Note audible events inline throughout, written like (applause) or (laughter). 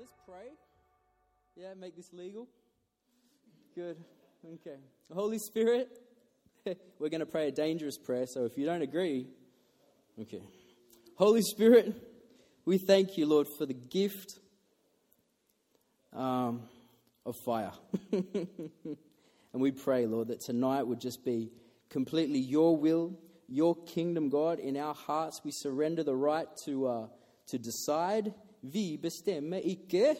let's pray. Yeah, make this legal. Good. Okay. Holy Spirit, (laughs) we're going to pray a dangerous prayer, so if you don't agree, okay. Holy Spirit, we thank you, Lord, for the gift um, of fire. (laughs) and we pray, Lord, that tonight would just be completely your will, your kingdom, God, in our hearts. We surrender the right to, uh, to decide. Vi bestemmer ikke.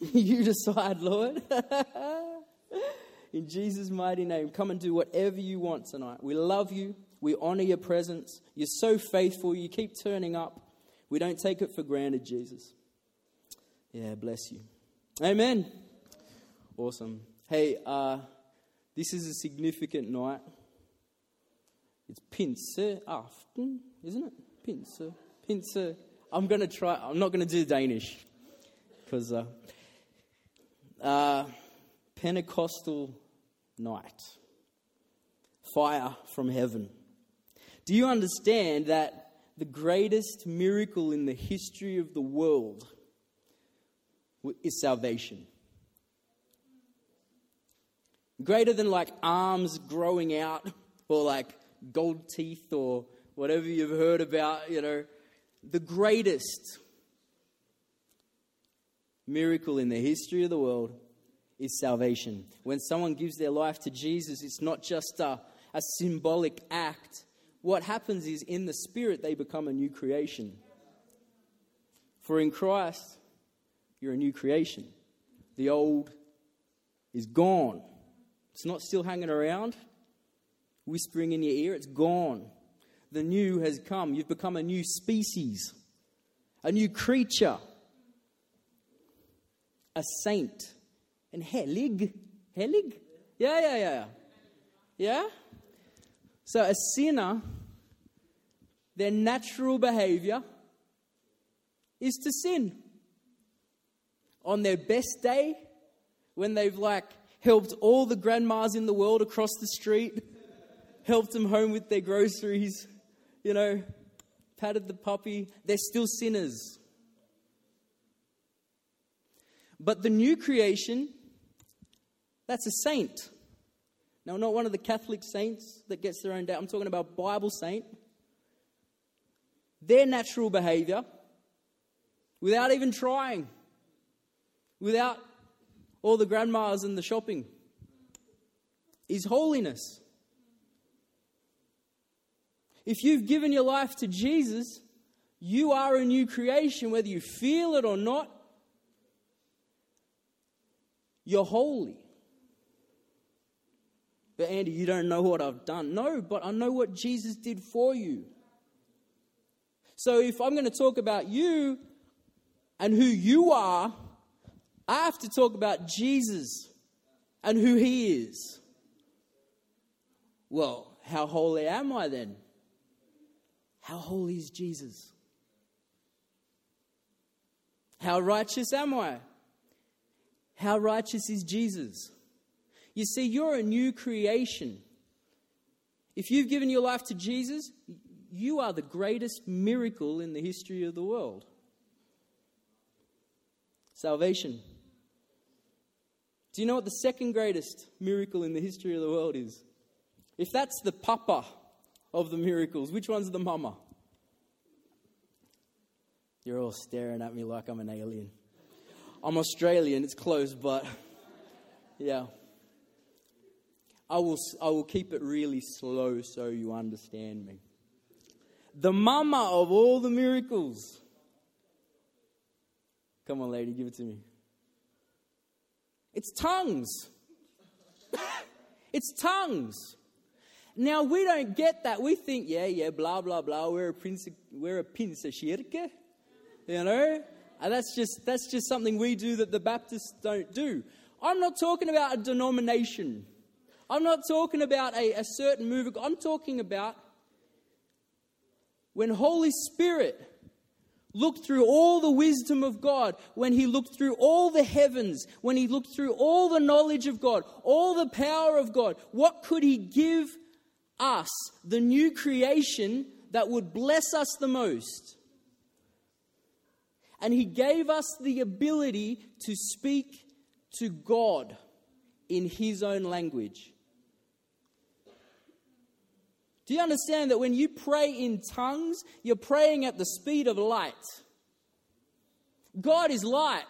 (laughs) You decide, Lord. (laughs) in Jesus' mighty name, come and do whatever you want tonight. We love you. We honor your presence. You're so faithful. You keep turning up. We don't take it for granted, Jesus. Yeah, bless you. Amen. Awesome. Hey, uh, this is a significant night. It's Pinse aften, isn't it? Pinse. Pinse. I'm going to try, I'm not going to do Danish because uh, uh, Pentecostal night. Fire from heaven. Do you understand that the greatest miracle in the history of the world is salvation? Greater than like arms growing out or like gold teeth or whatever you've heard about, you know, the greatest miracle in the history of the world is salvation. When someone gives their life to Jesus, it's not just a, a symbolic act. What happens is in the spirit, they become a new creation. For in Christ, you're a new creation. The old is gone. It's not still hanging around, whispering in your ear. It's gone. The new has come. You've become a new species, a new creature, a saint. And helig. Helig? Yeah, yeah, yeah. Yeah? So a sinner, their natural behavior is to sin. On their best day, when they've like helped all the grandmas in the world across the street, (laughs) helped them home with their groceries, you know, patted the puppy, they're still sinners. But the new creation, that's a saint. Now, not one of the Catholic saints that gets their own day. I'm talking about Bible saint. Their natural behavior, without even trying, without all the grandmas and the shopping, is holiness. If you've given your life to Jesus, you are a new creation, whether you feel it or not. You're holy. But Andy, you don't know what I've done. No, but I know what Jesus did for you. So if I'm going to talk about you and who you are, I have to talk about Jesus and who he is. Well, how holy am I then? How holy is Jesus? How righteous am I? How righteous is Jesus? You see, you're a new creation. If you've given your life to Jesus, you are the greatest miracle in the history of the world. Salvation. Do you know what the second greatest miracle in the history of the world is? If that's the papa of the miracles, which one's the mama? You're all staring at me like I'm an alien. I'm Australian, it's close, but yeah. I will, I will keep it really slow so you understand me. The mama of all the miracles. Come on, lady, give it to me. It's tongues. (laughs) it's tongues. Now we don't get that. We think, yeah, yeah, blah blah blah. We're a prince. We're a pinsa you know. And that's just that's just something we do that the Baptists don't do. I'm not talking about a denomination. I'm not talking about a, a certain move. I'm talking about when Holy Spirit looked through all the wisdom of God, when he looked through all the heavens, when he looked through all the knowledge of God, all the power of God, what could he give us, the new creation that would bless us the most? And He gave us the ability to speak to God in His own language. Do you understand that when you pray in tongues, you're praying at the speed of light? God is light.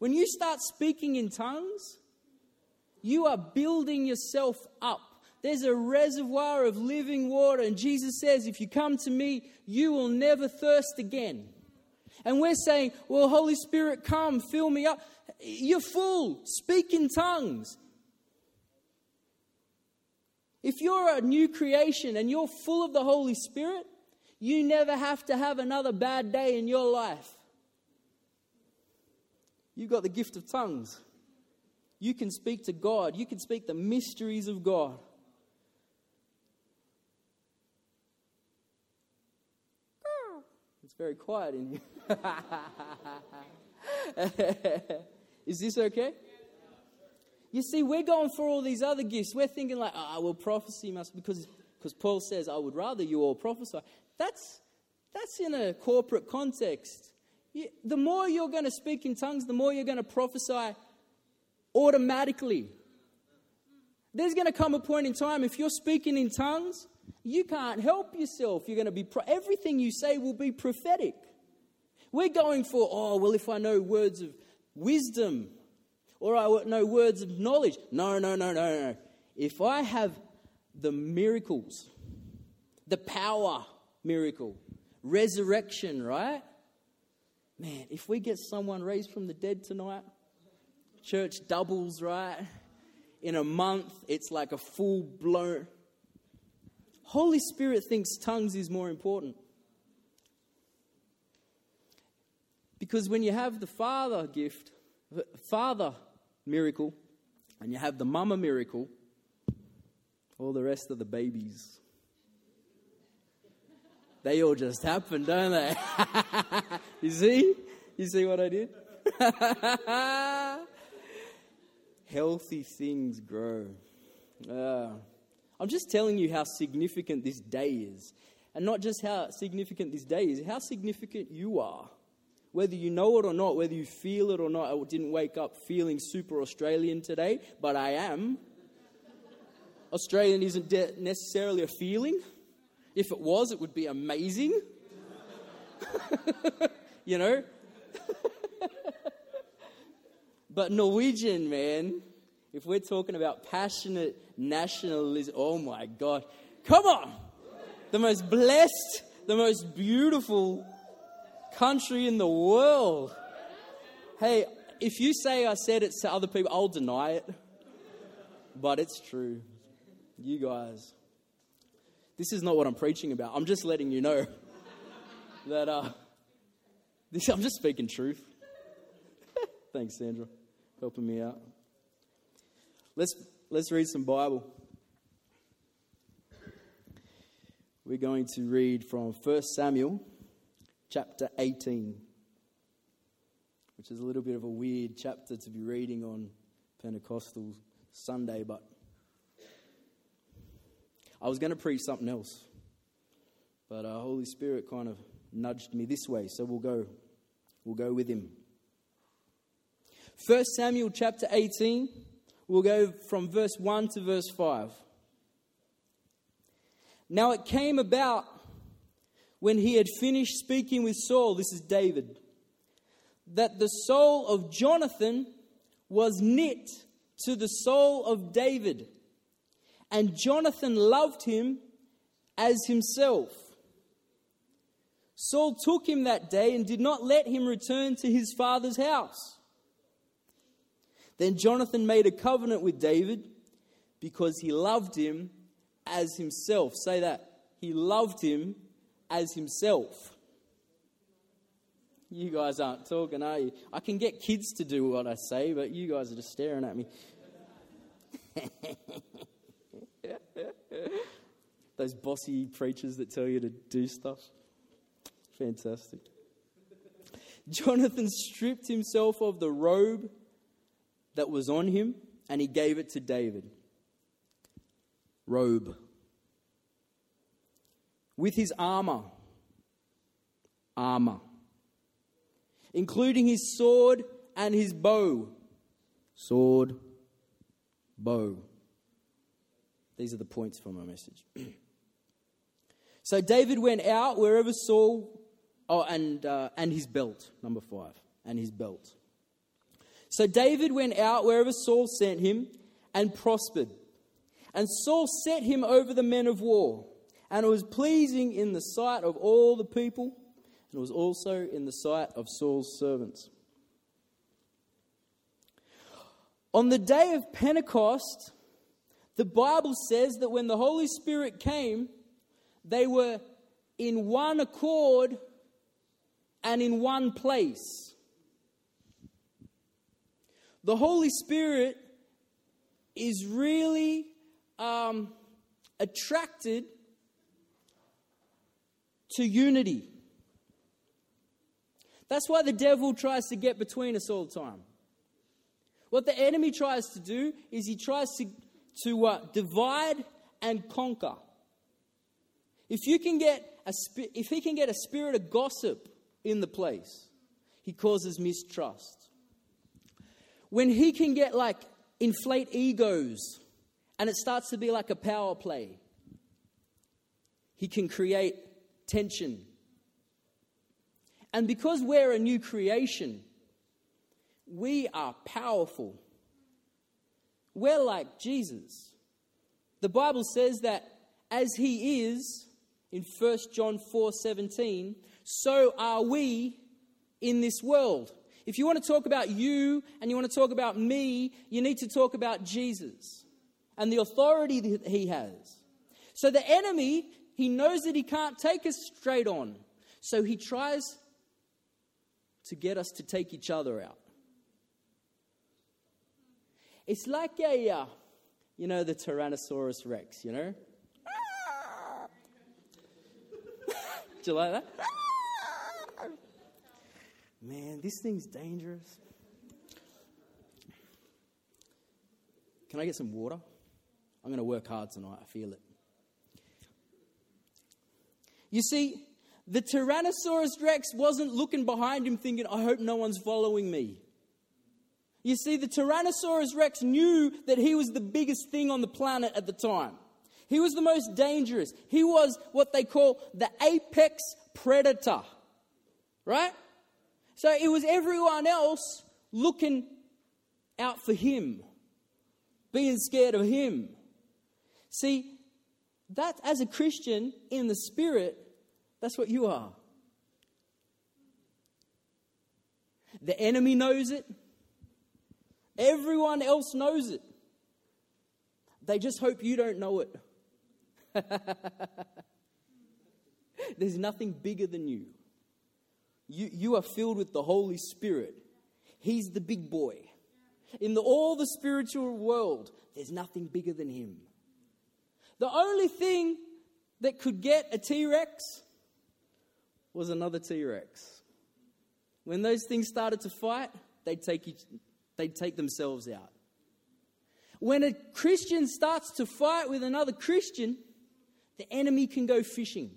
When you start speaking in tongues, you are building yourself up. There's a reservoir of living water, and Jesus says, If you come to me, you will never thirst again. And we're saying, Well, Holy Spirit, come, fill me up. You're full. Speak in tongues. If you're a new creation and you're full of the Holy Spirit, you never have to have another bad day in your life. You've got the gift of tongues. You can speak to God, you can speak the mysteries of God. It's very quiet in here. (laughs) Is this okay? You see, we're going for all these other gifts. We're thinking like, ah, oh, well, prophecy must because because Paul says, I would rather you all prophesy. That's that's in a corporate context. You, the more you're going to speak in tongues, the more you're going to prophesy automatically. There's going to come a point in time if you're speaking in tongues, you can't help yourself. You're going to be pro- everything you say will be prophetic. We're going for, oh, well, if I know words of wisdom, or I know words of knowledge. No, no, no, no, no. If I have the miracles, the power miracle, resurrection, right? Man, if we get someone raised from the dead tonight, church doubles, right? In a month, it's like a full blown. Holy Spirit thinks tongues is more important. Because when you have the Father gift, Father miracle, and you have the mama miracle, all the rest of the babies. They all just happen, don't they? (laughs) you see? You see what I did? (laughs) Healthy things grow. Uh, I'm just telling you how significant this day is. And not just how significant this day is, how significant you are whether you know it or not, whether you feel it or not. I didn't wake up feeling super Australian today, but I am. Australian isn't de- necessarily a feeling. If it was, it would be amazing. (laughs) you know? (laughs) but Norwegian, man, if we're talking about passionate nationalism, oh my God, come on! The most blessed, the most beautiful country in the world. Hey, if you say I said it to other people, I'll deny it. But it's true. You guys. This is not what I'm preaching about. I'm just letting you know (laughs) that uh, this, I'm just speaking truth. (laughs) Thanks, Sandra, helping me out. Let's, let's read some Bible. We're going to read from 1 Samuel chapter 18, which is a little bit of a weird chapter to be reading on Pentecostal Sunday, but I was going to preach something else. But our Holy Spirit kind of nudged me this way, so we'll go. We'll go with him. 1 Samuel chapter 18, we'll go from verse 1 to verse 5. Now it came about when he had finished speaking with Saul, this is David, that the soul of Jonathan was knit to the soul of David, and Jonathan loved him as himself. Saul took him that day and did not let him return to his father's house. Then Jonathan made a covenant with David because he loved him as himself. Say that. He loved him as himself. You guys aren't talking, are you? I can get kids to do what I say, but you guys are just staring at me. (laughs) Those bossy preachers that tell you to do stuff. Fantastic. Jonathan stripped himself of the robe that was on him and he gave it to David. Robe with his armor. Armor. including his sword and his bow. Sword, bow. These are the points for my message. (clears throat) so David went out wherever Saul, oh, and, uh, and his belt, number five, and his belt. So David went out wherever Saul sent him and prospered. And Saul set him over the men of war. And it was pleasing in the sight of all the people, and it was also in the sight of Saul's servants. On the day of Pentecost, the Bible says that when the Holy Spirit came, they were in one accord and in one place. The Holy Spirit is really um, attracted to unity. That's why the devil tries to get between us all the time. What the enemy tries to do is he tries to, to uh, divide and conquer. If you can get a if he can get a spirit of gossip in the place, he causes mistrust. When he can get like inflate egos and it starts to be like a power play, he can create tension. And because we're a new creation, we are powerful. We're like Jesus. The Bible says that as he is, in 1 John 4 17, so are we in this world. If you want to talk about you and you want to talk about me, you need to talk about Jesus and the authority that he has. So the enemy he knows that he can't take us straight on. So he tries to get us to take each other out. It's like a, uh, you know, the Tyrannosaurus Rex, you know? (laughs) Do you like that? Man, this thing's dangerous. Can I get some water? I'm going to work hard tonight. I feel it. You see, the Tyrannosaurus Rex wasn't looking behind him thinking, I hope no one's following me. You see, the Tyrannosaurus Rex knew that he was the biggest thing on the planet at the time. He was the most dangerous. He was what they call the apex predator. Right? So it was everyone else looking out for him, being scared of him. See, that as a Christian in the spirit, that's what you are. The enemy knows it. Everyone else knows it. They just hope you don't know it. (laughs) There's nothing bigger than you. You, you are filled with the Holy Spirit. He's the big boy. In the, all the spiritual world, there's nothing bigger than him. The only thing that could get a T Rex was another T Rex. When those things started to fight, they'd take, each, they'd take themselves out. When a Christian starts to fight with another Christian, the enemy can go fishing.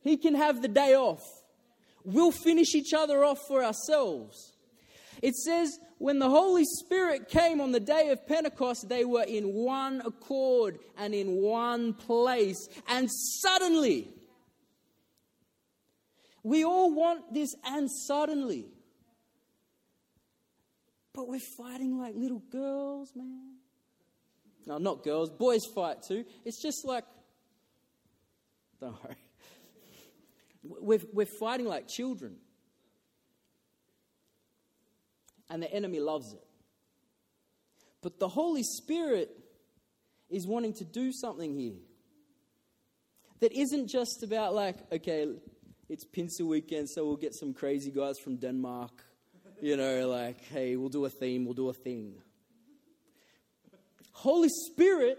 He can have the day off. We'll finish each other off for ourselves. It says, when the Holy Spirit came on the day of Pentecost, they were in one accord and in one place. And suddenly, we all want this and suddenly. But we're fighting like little girls, man. No, not girls. Boys fight too. It's just like, don't worry. We're, we're fighting like children. And the enemy loves it. But the Holy Spirit is wanting to do something here that isn't just about, like, okay, it's Pinse weekend, so we'll get some crazy guys from Denmark. You know, like, hey, we'll do a theme, we'll do a thing. Holy Spirit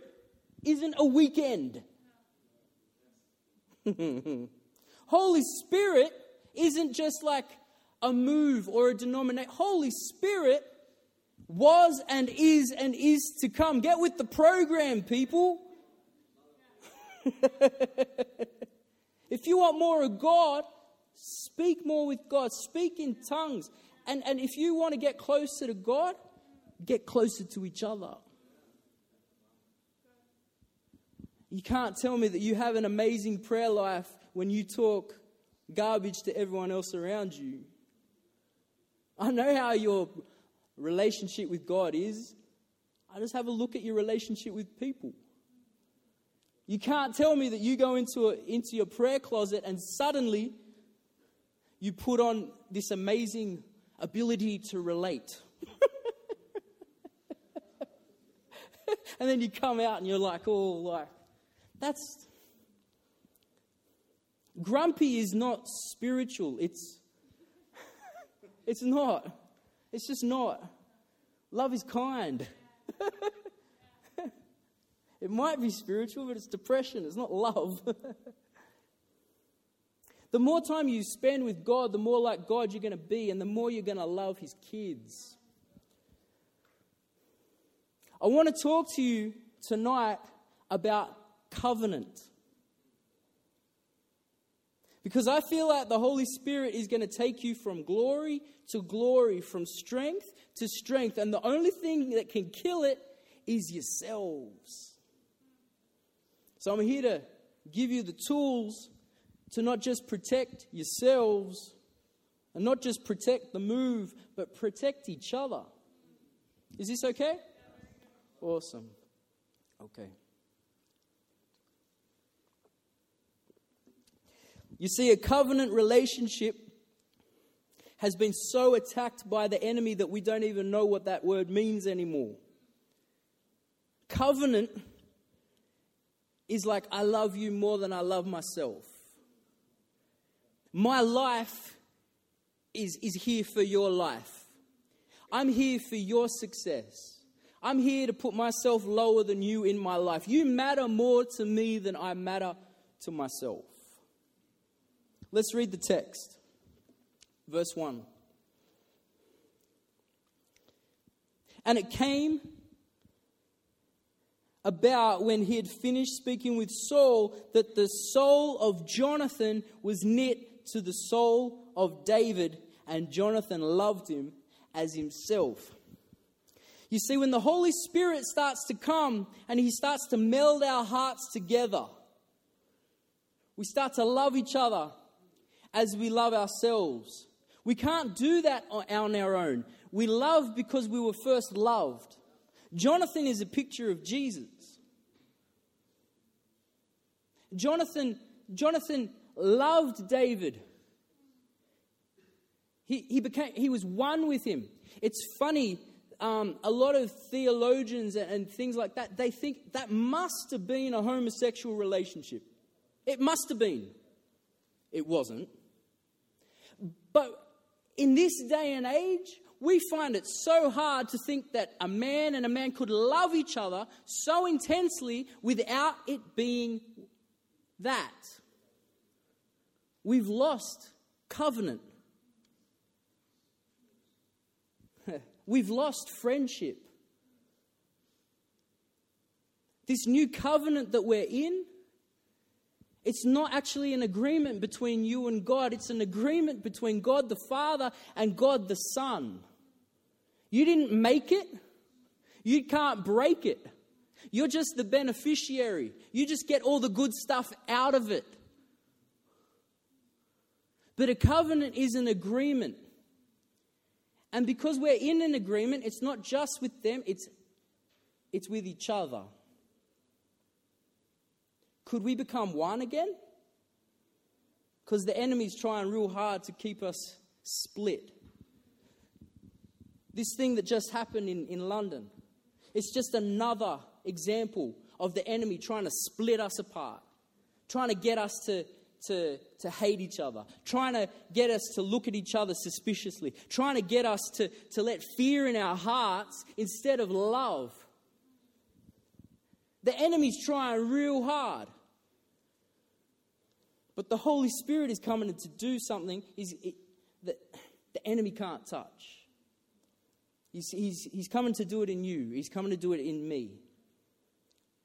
isn't a weekend. (laughs) Holy Spirit isn't just like a move or a denomination. Holy Spirit was and is and is to come. Get with the program, people. (laughs) If you want more of God, Speak more with God. Speak in tongues. And, and if you want to get closer to God, get closer to each other. You can't tell me that you have an amazing prayer life when you talk garbage to everyone else around you. I know how your relationship with God is. I just have a look at your relationship with people. You can't tell me that you go into, a, into your prayer closet and suddenly you put on this amazing ability to relate. (laughs) and then you come out and you're like, oh, like, that's. Grumpy is not spiritual. It's. (laughs) it's not. It's just not. Love is kind. (laughs) it might be spiritual, but it's depression. It's not love. (laughs) the more time you spend with God, the more like God you're going to be, and the more you're going to love His kids. I want to talk to you tonight about covenant. Because I feel like the Holy Spirit is going to take you from glory to glory, from strength to strength. And the only thing that can kill it is yourselves. So I'm here to give you the tools to not just protect yourselves and not just protect the move, but protect each other. Is this okay? Awesome. Okay. You see, a covenant relationship has been so attacked by the enemy that we don't even know what that word means anymore. Covenant is like, I love you more than I love myself. My life is, is here for your life. I'm here for your success. I'm here to put myself lower than you in my life. You matter more to me than I matter to myself. Let's read the text. Verse 1. And it came about when he had finished speaking with Saul that the soul of Jonathan was knit to the soul of David, and Jonathan loved him as himself. You see, when the Holy Spirit starts to come and he starts to meld our hearts together, we start to love each other as we love ourselves. We can't do that on our own. We love because we were first loved. Jonathan is a picture of Jesus. Jonathan, Jonathan loved David. He, he, became, he was one with him. It's funny, um, a lot of theologians and, and things like that, they think that must have been a homosexual relationship. It must have been. It wasn't. But in this day and age, we find it so hard to think that a man and a man could love each other so intensely without it being that. We've lost covenant. (laughs) We've lost friendship. This new covenant that we're in it's not actually an agreement between you and God, it's an agreement between God the Father and God the Son. You didn't make it, you can't break it. You're just the beneficiary. You just get all the good stuff out of it. But a covenant is an agreement. And because we're in an agreement, it's not just with them, it's, it's with each other. Could we become one again? Because the enemy's trying real hard to keep us split. This thing that just happened in, in London, it's just another example of the enemy trying to split us apart, trying to get us to, to, to hate each other, trying to get us to look at each other suspiciously, trying to get us to, to let fear in our hearts instead of love. The enemy's trying real hard. But the Holy Spirit is coming to do something that the enemy can't touch. He's, he's, he's coming to do it in you, he's coming to do it in me.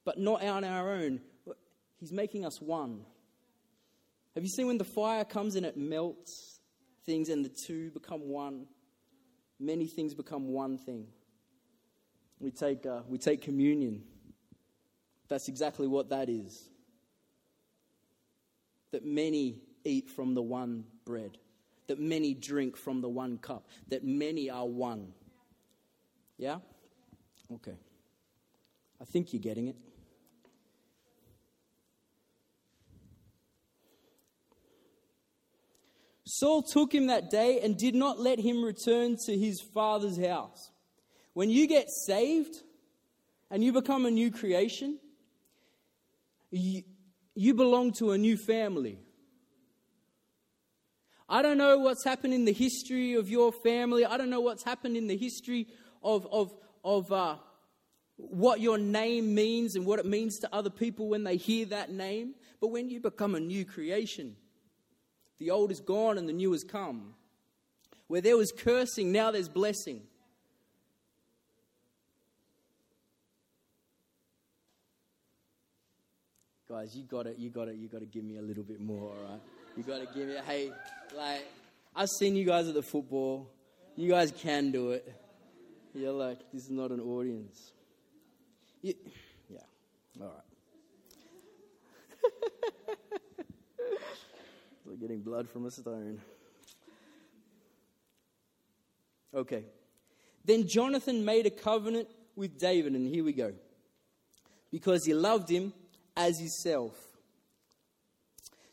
But not on our own. He's making us one. Have you seen when the fire comes and it melts things and the two become one? Many things become one thing. We take, uh, we take communion. That's exactly what that is. That many eat from the one bread, that many drink from the one cup, that many are one. Yeah? Okay. I think you're getting it. Saul took him that day and did not let him return to his father's house. When you get saved and you become a new creation, you, belong to a new family. I don't know what's happened in the history of your family. I don't know what's happened in the history of, of, of uh, what your name means and what it means to other people when they hear that name. But when you become a new creation, the old is gone and the new has come. Where there was cursing, now there's blessing. Guys, you got it, you got it, you got to give me a little bit more, all right? You got to give me, hey, like, I've seen you guys at the football. You guys can do it. You're like, this is not an audience. Yeah, all right. (laughs) like getting blood from a stone. Okay. Then Jonathan made a covenant with David, and here we go. Because he loved him as himself.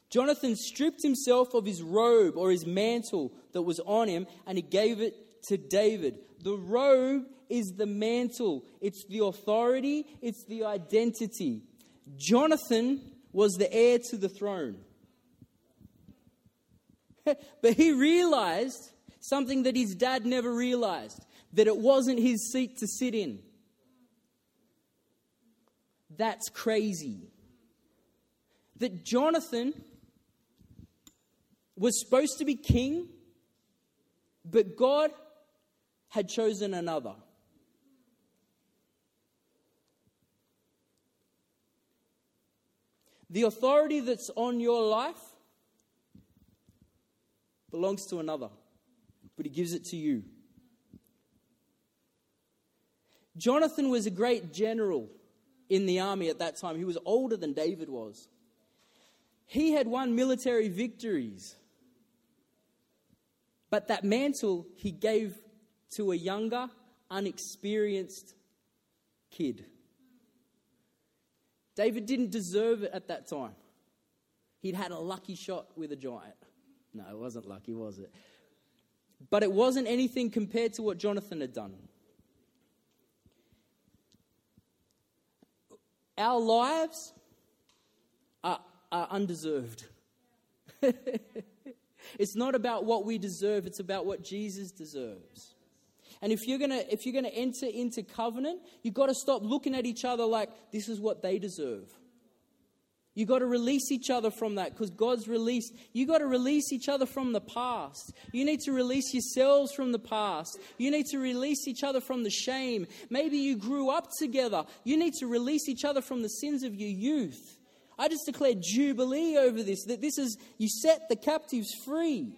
Jonathan stripped himself of his robe or his mantle that was on him, and he gave it to David. The robe is the mantle, it's the authority, it's the identity. Jonathan was the heir to the throne. (laughs) but he realized something that his dad never realized that it wasn't his seat to sit in. That's crazy. That Jonathan was supposed to be king, but God had chosen another. The authority that's on your life belongs to another, but he gives it to you. Jonathan was a great general in the army at that time. He was older than David was. He had won military victories. But that mantle he gave to a younger, unexperienced kid. David didn't deserve it at that time. He'd had a lucky shot with a giant. No, it wasn't lucky, was it? But it wasn't anything compared to what Jonathan had done. Our lives are, undeserved. (laughs) it's not about what we deserve, it's about what Jesus deserves. And if you're gonna if you're gonna enter into covenant, you've got to stop looking at each other like this is what they deserve. You've got to release each other from that because God's released. You've got to release each other from the past. You need to release yourselves from the past. You need to release each other from the shame. Maybe you grew up together. You need to release each other from the sins of your youth. I just declared Jubilee over this, that this is, you set the captives free.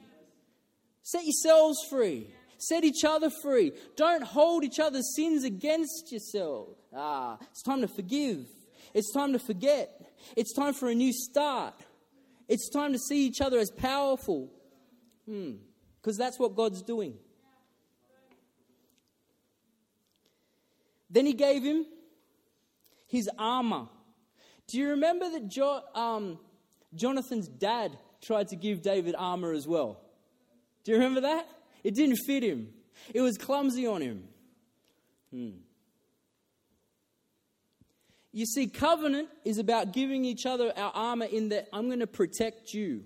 Set yourselves free. Set each other free. Don't hold each other's sins against yourself. Ah, it's time to forgive. It's time to forget. It's time for a new start. It's time to see each other as powerful. Because hmm. that's what God's doing. Then he gave him his armor. Do you remember that jo- um, Jonathan's dad tried to give David armor as well? Do you remember that? It didn't fit him, it was clumsy on him. Hmm. You see, covenant is about giving each other our armor in that I'm going to protect you.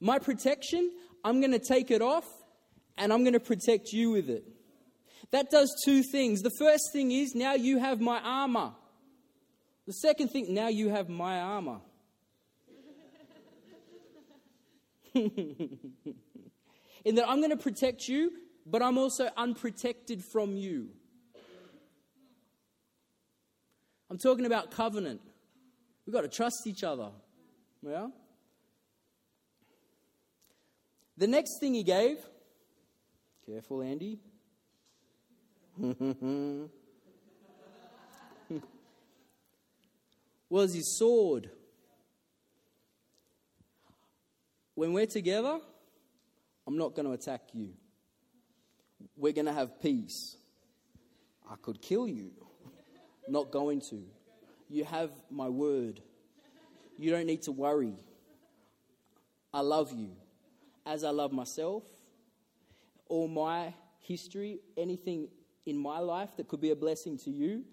My protection, I'm going to take it off and I'm going to protect you with it. That does two things. The first thing is now you have my armor. The second thing, now you have my armor. (laughs) In that I'm going to protect you, but I'm also unprotected from you. I'm talking about covenant. We've got to trust each other. Yeah? The next thing he gave, careful, Andy. (laughs) was his sword. When we're together, I'm not going to attack you. We're going to have peace. I could kill you. Not going to. You have my word. You don't need to worry. I love you as I love myself. All my history, anything in my life that could be a blessing to you,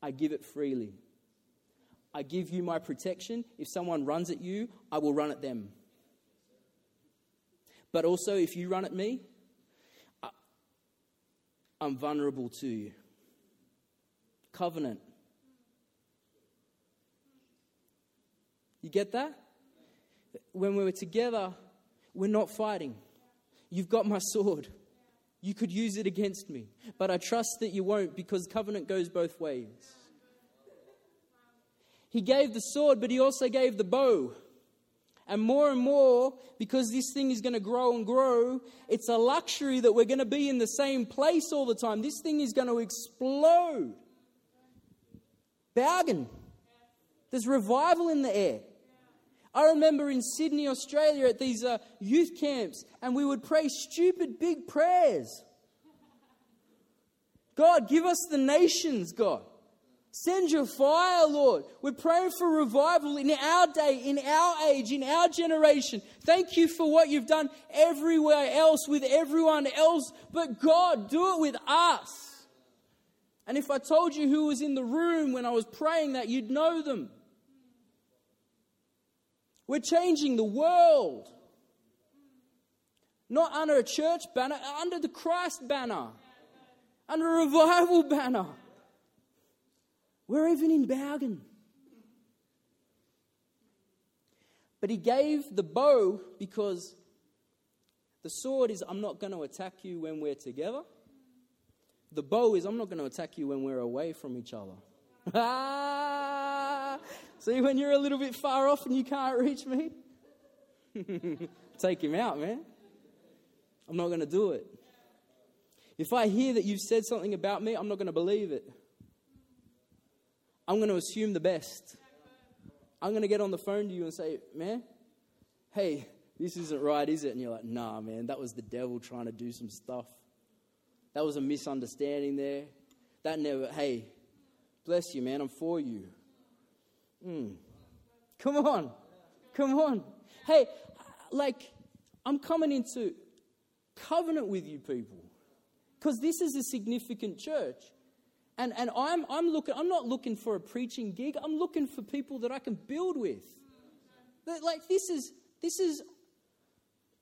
I give it freely. I give you my protection. If someone runs at you, I will run at them. But also, if you run at me, I'm vulnerable to you. Covenant. You get that? When we were together, we're not fighting. You've got my sword. You could use it against me. But I trust that you won't because covenant goes both ways. He gave the sword, but he also gave the bow. And more and more, because this thing is going to grow and grow, it's a luxury that we're going to be in the same place all the time. This thing is going to explode. Bergen. There's revival in the air. I remember in Sydney, Australia, at these uh, youth camps, and we would pray stupid big prayers. God, give us the nations, God. Send your fire, Lord. We're praying for revival in our day, in our age, in our generation. Thank you for what you've done everywhere else with everyone else. But God, do it with us. And if I told you who was in the room when I was praying that, you'd know them. We're changing the world. Not under a church banner, under the Christ banner, under a revival banner. We're even in Bergen. But he gave the bow because the sword is, I'm not going to attack you when we're together. The bow is, I'm not going to attack you when we're away from each other. (laughs) See, when you're a little bit far off and you can't reach me, (laughs) take him out, man. I'm not going to do it. If I hear that you've said something about me, I'm not going to believe it. I'm going to assume the best. I'm going to get on the phone to you and say, man, hey, this isn't right, is it? And you're like, nah, man, that was the devil trying to do some stuff. That was a misunderstanding there. That never, hey, bless you, man, I'm for you. Mm. Come on. Come on. Hey, like, I'm coming into covenant with you people because this is a significant church. And, and I'm, I'm, looking, I'm not looking for a preaching gig, I'm looking for people that I can build with. Like, this is, this is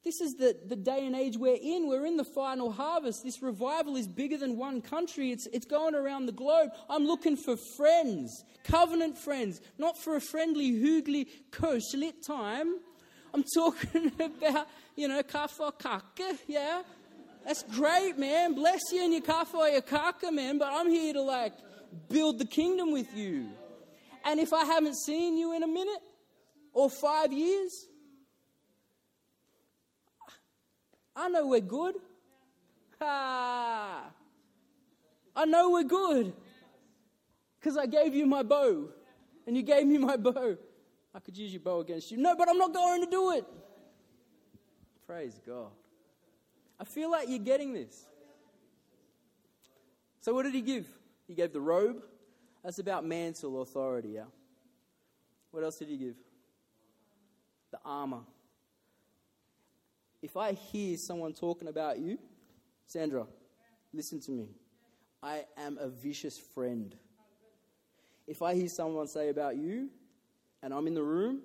this is the, the day and age we're in. We're in the final harvest. This revival is bigger than one country, it's, it's going around the globe. I'm looking for friends, covenant friends, not for a friendly, hoogly, kushlit time. I'm talking (laughs) about, you know, kafa kaka, yeah? That's great, man. Bless you and your kafa your kaka, man. But I'm here to, like, build the kingdom with you. And if I haven't seen you in a minute or five years, I know we're good. Ha! I know we're good. Because I gave you my bow. And you gave me my bow. I could use your bow against you. No, but I'm not going to do it. Praise God. I feel like you're getting this. So, what did he give? He gave the robe. That's about mantle authority, yeah? What else did he give? The armor if I hear someone talking about you, Sandra, listen to me. I am a vicious friend. If I hear someone say about you and I'm in the room,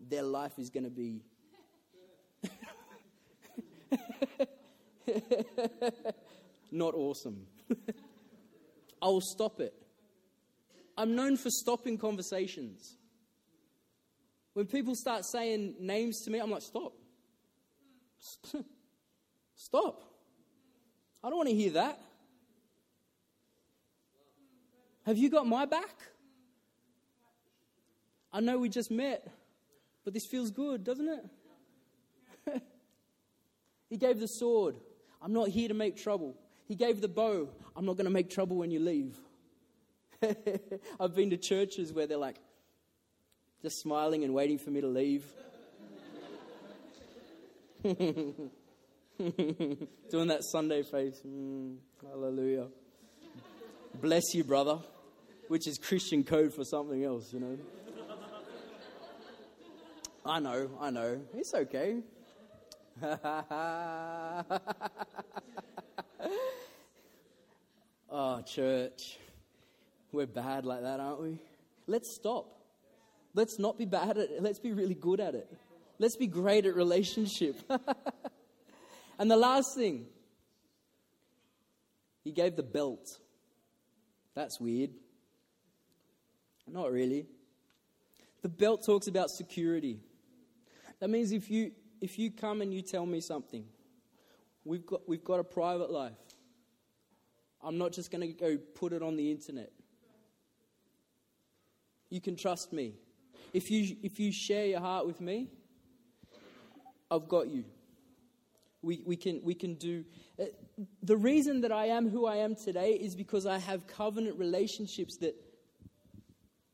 their life is going to be. (laughs) (laughs) (laughs) Not awesome. (laughs) I will stop it. I'm known for stopping conversations. When people start saying names to me, I'm like, stop. (laughs) Stop. I don't want to hear that. Have you got my back? I know we just met, but this feels good, doesn't it? He gave the sword. I'm not here to make trouble. He gave the bow. I'm not going to make trouble when you leave. (laughs) I've been to churches where they're like just smiling and waiting for me to leave. (laughs) Doing that Sunday face. Mm, hallelujah. Bless you, brother. Which is Christian code for something else, you know. I know, I know. It's okay. (laughs) oh, church. We're bad like that, aren't we? Let's stop. Let's not be bad at it. Let's be really good at it. Let's be great at relationship. (laughs) and the last thing, he gave the belt. That's weird. Not really. The belt talks about security. That means if you if you come and you tell me something, we've got we've got a private life. I'm not just going to go put it on the internet. You can trust me. If you, if you share your heart with me, I've got you. We, we, can, we can do. Uh, the reason that I am who I am today is because I have covenant relationships that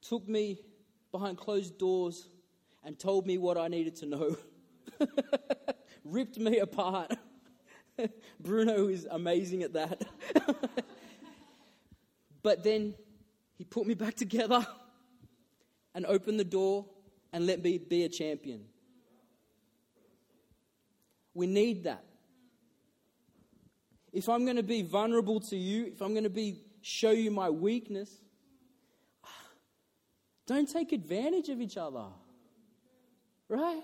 took me behind closed doors and told me what I needed to know, (laughs) (laughs) ripped me apart. (laughs) Bruno is amazing at that. (laughs) but then he put me back together and opened the door and let me be a champion. We need that. If I'm going to be vulnerable to you, if I'm going to be show you my weakness, (sighs) don't take advantage of each other. Right?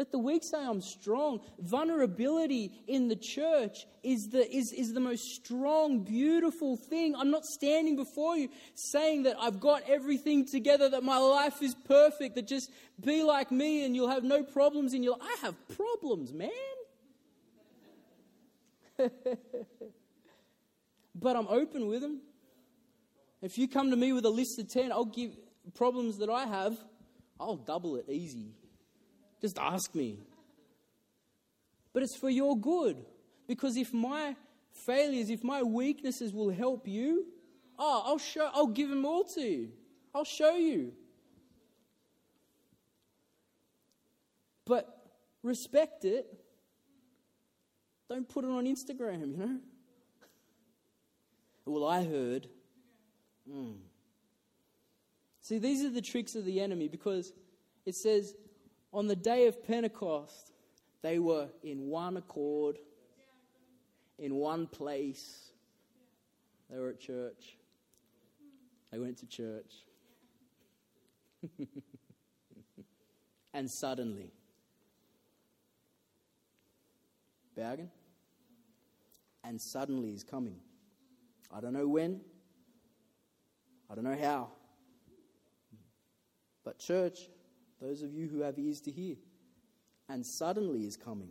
Let the weak say, I'm strong. Vulnerability in the church is the, is, is the most strong, beautiful thing. I'm not standing before you saying that I've got everything together, that my life is perfect, that just be like me and you'll have no problems in your life. I have problems, man. (laughs) but I'm open with them. If you come to me with a list of 10, I'll give problems that I have, I'll double it easy. Just ask me. But it's for your good. Because if my failures, if my weaknesses will help you, oh, I'll show I'll give them all to you. I'll show you. But respect it. Don't put it on Instagram, you know? Well, I heard. Mm. See, these are the tricks of the enemy because it says on the day of Pentecost, they were in one accord, in one place. They were at church. They went to church. (laughs) and suddenly, Bergen, and suddenly is coming. I don't know when, I don't know how, but church those of you who have ears to hear. And suddenly is coming.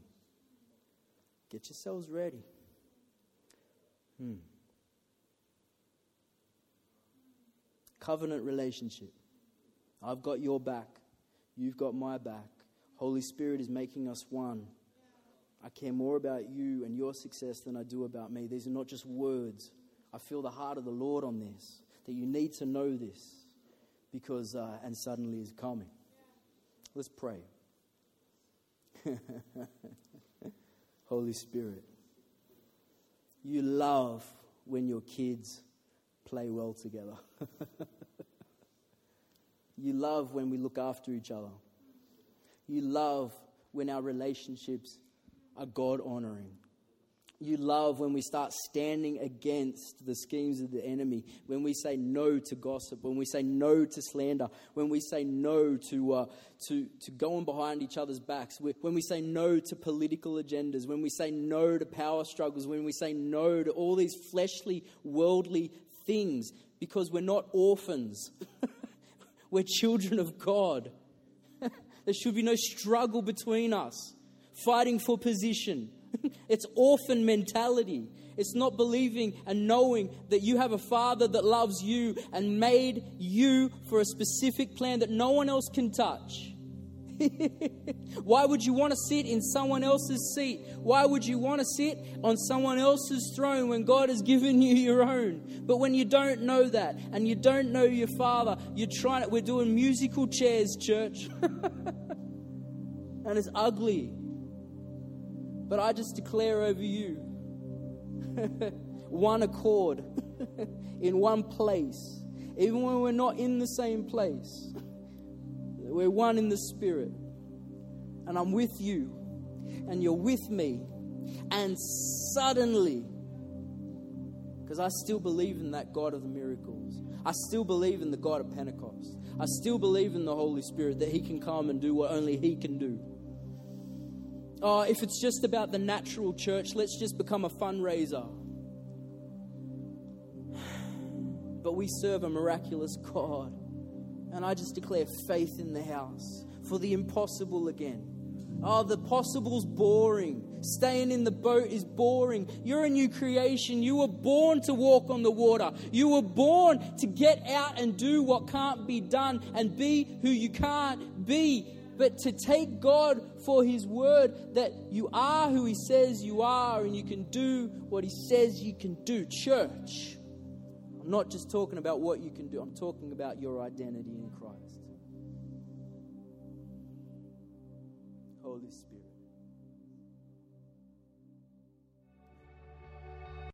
Get yourselves ready. Hmm. Covenant relationship. I've got your back. You've got my back. Holy Spirit is making us one. I care more about you and your success than I do about me. These are not just words. I feel the heart of the Lord on this, that you need to know this because, uh, and suddenly is coming. Let's pray. (laughs) Holy Spirit, you love when your kids play well together. (laughs) you love when we look after each other. You love when our relationships are God honoring you love when we start standing against the schemes of the enemy, when we say no to gossip, when we say no to slander, when we say no to, uh, to, to going behind each other's backs, when we say no to political agendas, when we say no to power struggles, when we say no to all these fleshly, worldly things, because we're not orphans, (laughs) we're children of God. (laughs) there should be no struggle between us, fighting for position (laughs) it's orphan mentality. It's not believing and knowing that you have a father that loves you and made you for a specific plan that no one else can touch. (laughs) Why would you want to sit in someone else's seat? Why would you want to sit on someone else's throne when God has given you your own? But when you don't know that and you don't know your Father, you're trying we're doing musical chairs, church. (laughs) and it's ugly. But I just declare over you (laughs) one accord (laughs) in one place, even when we're not in the same place. We're one in the Spirit. And I'm with you, and you're with me. And suddenly, because I still believe in that God of the miracles, I still believe in the God of Pentecost, I still believe in the Holy Spirit that He can come and do what only He can do. Oh, if it's just about the natural church, let's just become a fundraiser. (sighs) But we serve a miraculous God. And I just declare faith in the house for the impossible again. Oh, the possible's boring. Staying in the boat is boring. You're a new creation. You were born to walk on the water. You were born to get out and do what can't be done and be who you can't be. But to take God for His word that you are who He says you are and you can do what He says you can do. Church. I'm not just talking about what you can do, I'm talking about your identity in Christ. Holy Spirit.